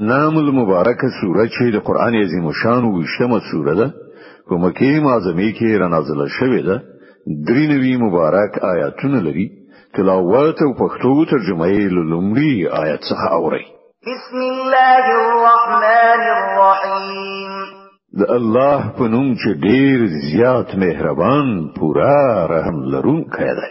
نام المبارک سوره چې د قران عظیم شان وشتمه سوره ده په مکه معظمه کې را نازله شوې ده درې نوي مبارک آیاتونه لري تلاوت او پښتو ترجمه یې لومړی آیت څخه اوري بسم الله الرحمن الرحیم د الله په نوم چې ډیر زیات مهربان پورا رحم لرونکی دی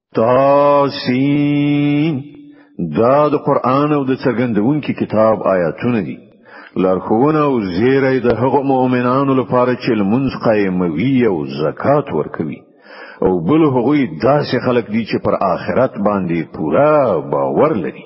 تاسین دا د قران او د څرګندونکو کتاب آیاتونه دي لارښوونه او زیری د هغو مؤمنانو لپاره چې لمونځ قایموي او زکات ورکوي او بل هغوی داسې خلک دي چې پر آخرت باندې پوره باور لري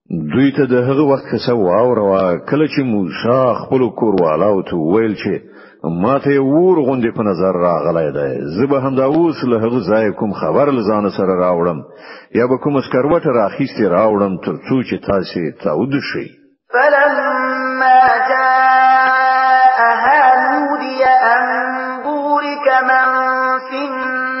دوی ته د هغه وخت کیسه واوروا کله چې موسی خپل کوروالاو ته ویل چې ماته ور غوندې په نظر راغلی دی زه به همدا اوس له هغه ځای کوم خبر لزان سره راوړم یا به کوم سکروټ راخیستې راوړم تر څو چې تاسو تاود شئ فلما جاءها نودي أن بورك من في النار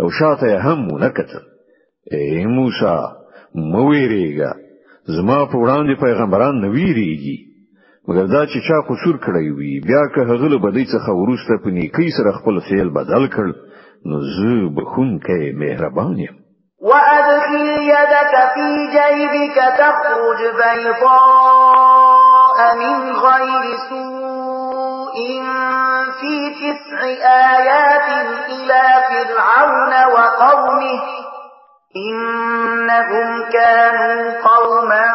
او شاته هم ونه کتل اے موسی مو ویریږه زما په وړاندې پیغمبران نه ویریږي مګر دا چې چا قصور کړی وي بیا که هغه له بدی څخه ورسته په نیکی سره خپل فعل بدل کړ نو زه بخونکی مهربان یم وأدخل يدك في جيبك تخرج بيضاء من غير سوء في تسع آيات إلى فرعون وقومه إنهم كانوا قوما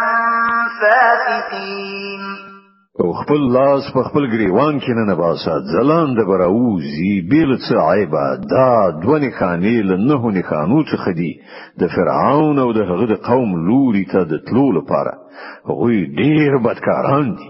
فاسقين او خپل لاس په خپل گریوان کې نه نباسا ځلان د براوزی بیل څه عیبه دا دونه خانې له نه نه خانو څخه دی د فرعون او د هغه د قوم لوري ته د تلو لپاره غوی ډیر بدکاران دي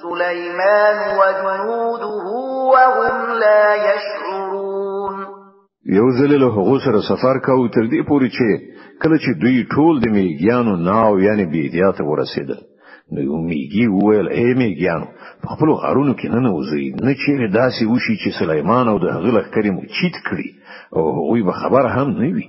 سليمان وجنوده وهم لا يشعرون یو ځل له هغه سره سفر کاو تر دې پوري چې کله چې دوی ټول د میګیانو ناو یعنی بیدیا ته ورسېدل نو یو میګي وویل اے میګیانو په خپل غارونو کې نه نوځي نه چې داسې وشي چې سليمان او د هغه لخرې مو چیت کړي او هغوی به خبر هم نه وي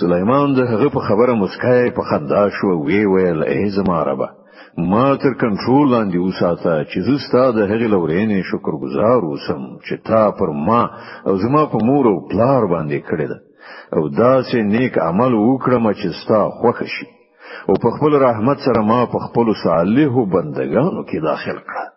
سليمان د هغه په خبره مسکای په خندا شو وی ویل ای زما ربا ما تر کنټرول لاندې وساته چې زه ستا د هغې لورینې شکرګزار اوسم چې تا پر ما او زما په مور او پلار باندې کړې ده او داسې نیک عمل وکړم چې ستا خوښ شي او په خپل رحمت سره ما په خپل صالحو بندگانو کې داخل کړه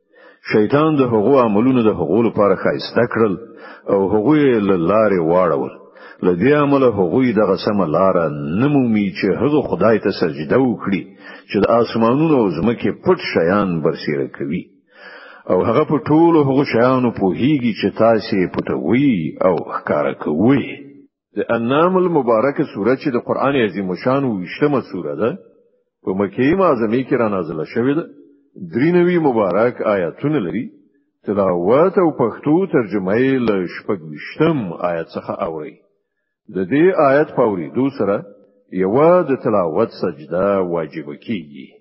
شیطان د هغو عملونو د هغو لپاره خایسته کړل او هغه له لارې واړول له دې عمله هغه دغه سم لار نه مومي چې هغه خدای ته سجده وکړي چې د اسمانونو او زمکه پټ شیان برسیره کوي او هغه په ټولو هغو شیانو پوهیږي چې تاسو پټوي او ښکارا کوي د انام المبارکه سوره چې د قران عظیم شان او وشتمه سوره ده په مکه معظمه کې را نازله شوې ده درینوي مبارک آیاتونه لري تلاوت او پښتو ترجمه یې له شپږشتم آیت څخه اوري د دې آیت په اوریدو سره یو د تلاوت سجده واجب کیږي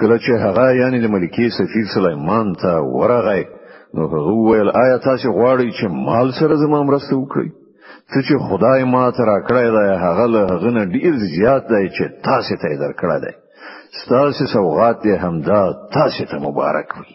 کله چې هغه یعنی د ملکی سفیر سلیمان ته ورغی نو هغه ویل آیا تاسو غواړئ چې مال سره زما مرسته وکړئ څه چې خدای ما ته راکړی دی هغه له هغه نه ډیر زیات دی چې تاسو ته یې درکړی دی ستاسو سوغات دې همدا تاسو ته مبارک وي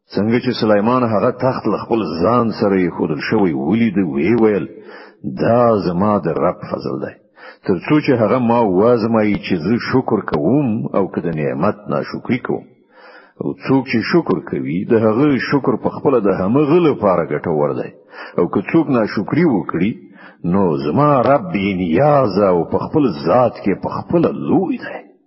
څنګه چې سليمان هغه تخت له خپل ځان سره یې خودل شوی ولید وی ویل دا زما د رب فضل دی تر څو چې هغه ما وازمایي چې زه شکر کوم او که د نعمت ناشکری کوم او څوک چې شکر کوي د هغه شکر په خپل د همغه لپاره ګټور دی او که څوک ناشکری وکړي نو زما رب نیاز او په خپل ذات کې په خپل لوی دی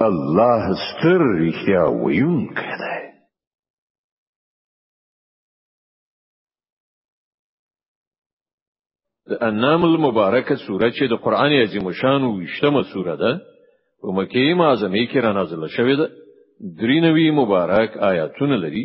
الله ستر رښتیا ویونکی دی د انام المبارکه سوره چې د قران عظیم شان او وشتمه سوره ده په مکه معظمه کې را نازله شوې ده درینوي مبارک آیاتونه لري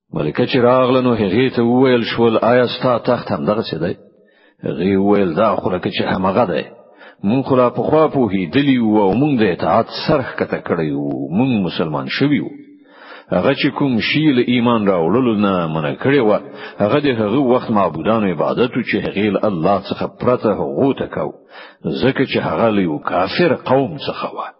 ملکه چې راغله نو هغه ته وویل شول آیا ستا تخت هم دغه څه دی هغه وویل دا خو لکه چې همغه دی مونږ خلا په خوا په هیدلی وو او مونږ د اطاعت سرخ کته کړی وو مونږ مسلمان شوی وو هغه چې کوم شی له ایمان راوړلو نه منع کړی و هغه د هغه وخت معبودانو عبادت چې هغه له الله څخه پرته هغه ته کو ځکه چې هغه له کافر قوم څخه و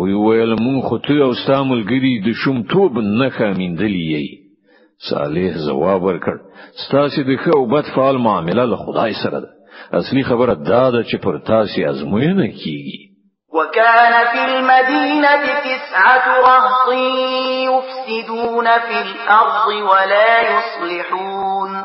وی ویل مون خو ته او ستا ملګری د شوم توب نه خامیندلی یی صالح جواب ورکړ ستاسو د ښه او بد فعال معامله له خدای سره ده اصلي خبره دا ده چې پر تاسو ازموینه کیږي وكان في المدينة تسعة رهط يفسدون في الأرض ولا يصلحون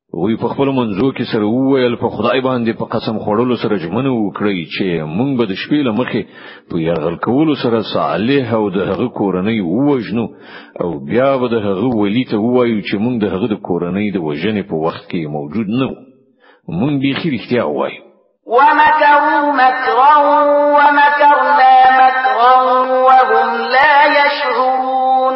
وی په خپل منځو کې سره وویل په خدای باندې په قسم خوړلو سره ژمنه وکړي چې مونږ به د شپې له مخې په یرغل کولو سره صالح او د هغه کورنۍ ووجنو او بیا به د هغه ولی ته وایو چې مونږ د هغه د کورنۍ د وژنې په وخت کې موجود نه وو مونږ به خیر اختیار وایو ومكروا مكرا ومكرنا مكرا وهم لا يشعرون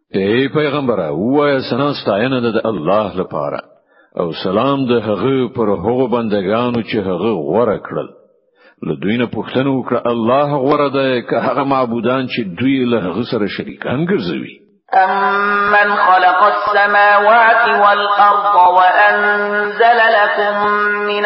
ای پیغمبره وایه سنا ستاینه ده د الله لپاره او سلام د هغه پر هغو بندگانو چې هغه غوړه کړل له دوی نه پوښتنه وکړه الله غوړه ده که هغه معبودان چې دوی له هغه سره شریکان ګرځوي أَمَّنْ خَلَقَ السَّمَاوَاتِ وَالْأَرْضَ وَأَنزَلَ لَكُم مِّنَ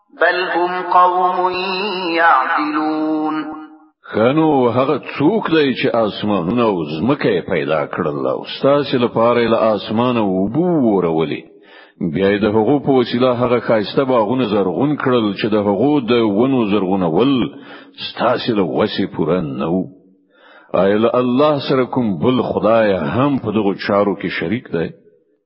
بل هم قوم يعدلون کنو هغه څوک دی چې اسمانونه او زمکه پیدا کړل او ستاسو لپاره له اسمانه وبو ورولې بیا د هغو په وسیله هغه خاصته باغونه زرغون کړل چې د هغو د ونو زرغونه ول ستاسو له وسې پوره نه وو آیا الله سره کوم بل خدای هم په دغه چارو کې شریک دی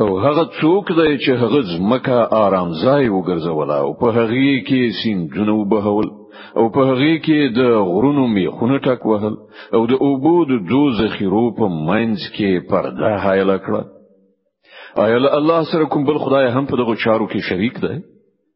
او هغه څوک دی چې هغه ځمکه آرام ځای وګرځولا او په هغه کې سیندونه وبهول او په هغه کې د غرونو میخونه ټک وهل او د اوبو د دو ذخیرو په منځ کې پرده حایل کړه آیا الله سره کوم بل خدای هم په دغه چارو کې شریک دی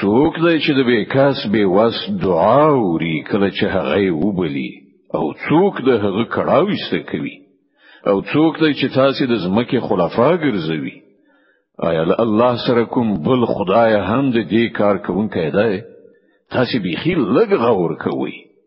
څوک دی چې د بیکاس بی وس دعا اوري کله چې هغه وبلی او څوک د هغه کړاو ایسته کوي او څوک دی چې تاسو د زمکه خلفا ګرځوي آیا له الله سره کوم بل خدای هم د دې کار کوونکی دی تاسو به خیل لګ غور کوئ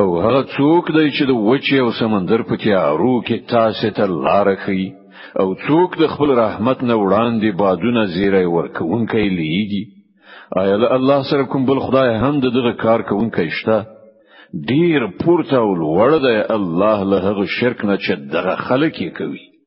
او هغه څوک دی چې د وچې او سمندر په تیارو کې تاسو ته لار خي او څوک د خپل رحمت نه وړاندې بادونه زیری ورکوونکی لیږي آیا له الله سره کوم بل خدای هم دغه کار کوونکی شته ډیر پورته او لوړ دی الله له هغه شرک نه چې دغه خلک یې کوي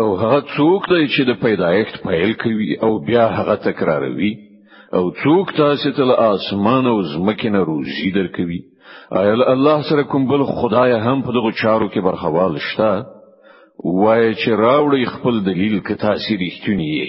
او هغه څوک دی چې د پیدایښت پیل کوي او بیا هغه تکراروي او څوک تاسو ته له اسمان او زمکه نه روزي درکوي آیا الله سره کوم بل خدای هم په دغه چارو کې برخوال شته وای چې راوړي خپل دلیل که تاسو رښتونی یې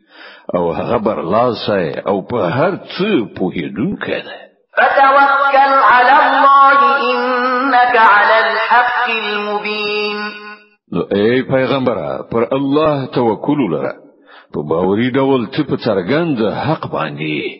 او هغه برلاسی او په هر څه پوهیدونکی دی فتوکل علی الله انك علی الحق المبین نو ای پیغمبره پر الله توکل لره په باوري ډول ته په څرګند حق باندې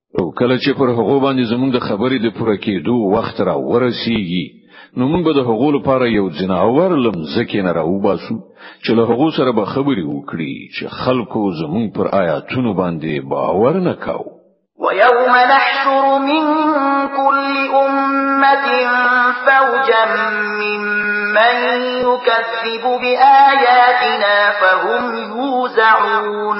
او کله چې پر هغه باندې زموږ د خبرې د پوره کېدو وخت را ورسیږي نو موږ به د هغو لپاره یو جناور لمزکې نه راوباسو چې له هغو سره به خبرې وکړي چې خلکو زموږ پر آیاتونو باندې باور نه کاو ويوم نحشر من كل أمة فوجا ممن يكذب بآياتنا فهم يوزعون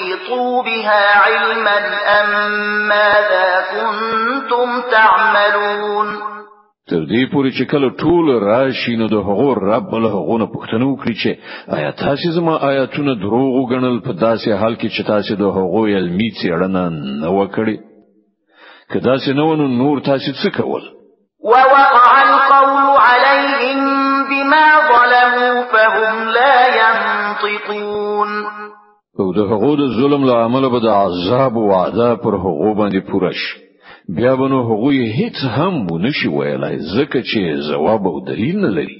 احيطوا بها علما أم ماذا كنتم تعملون تر دې پورې چې کله ټول راشي نو د هغو رب له هغونه پښتنو کړی چې آیا تاسو زما آیاتونه دروغ وګڼل په داسې حال کې چې تاسو د هغو علمي څېړنه نه وکړي که داسې نه ونو نور تاسو څه کول ووقع القول عليهم بما ظلموا فهم لا ينطقون او د هغو د ظلم له امله به د عذاب وعده پر هغو باندې پوره شي بیا به نو هغوی هیڅ هم ونشي ویلای ځکه چې ځواب او دلیل نه لري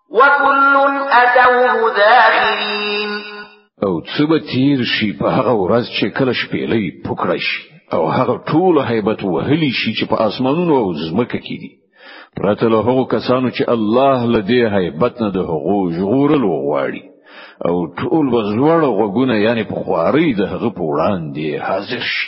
وكل أتوه داخرين او څه به تیر شي په هغه ورځ چې کله شپېلې پکړه شي او هغه ټول هیبت وهلی شي چې په اسمانونو او زمکه کې دي پرته له هغو کسانو چې الله له دې هیبت نه د هغو ژغورل وغواړي او ټول وزوړ غوګونه یعنی په خواري د هغه په وړاندې حاضر شي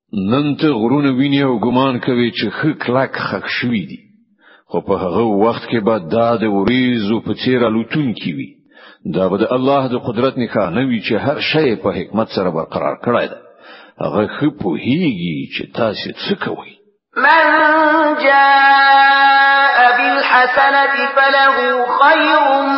نن ته غرونه ویني او ګمان کوي چې خ کلک خښ شوی دي خو په هغه وخت کې به دا د وریزو په څیر الوتون کی وي دا به د الله د قدرت نښانه وي چې هر شی په حکمت سره برقرار کړی دی هغه خ په هیږي چې تاسو څه کوئ من جاء بالحسنة فله خير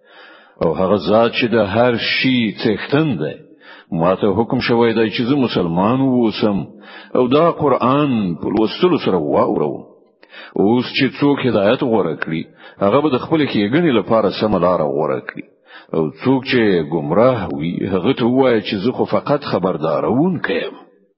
او هغه ذات چې د هر شي څښتن دی ما ته حکم شوی دی چې زه مسلمان ووسم او دا قران په لوستلو سره واورم اوس چې څوک هدایت غوړه کړي هغه به د خپل کېګنې لپاره سم لار غوړه کړي او څوک چې گمراه وي هغه ته وایي چې زه خو فقط خبردارون کوم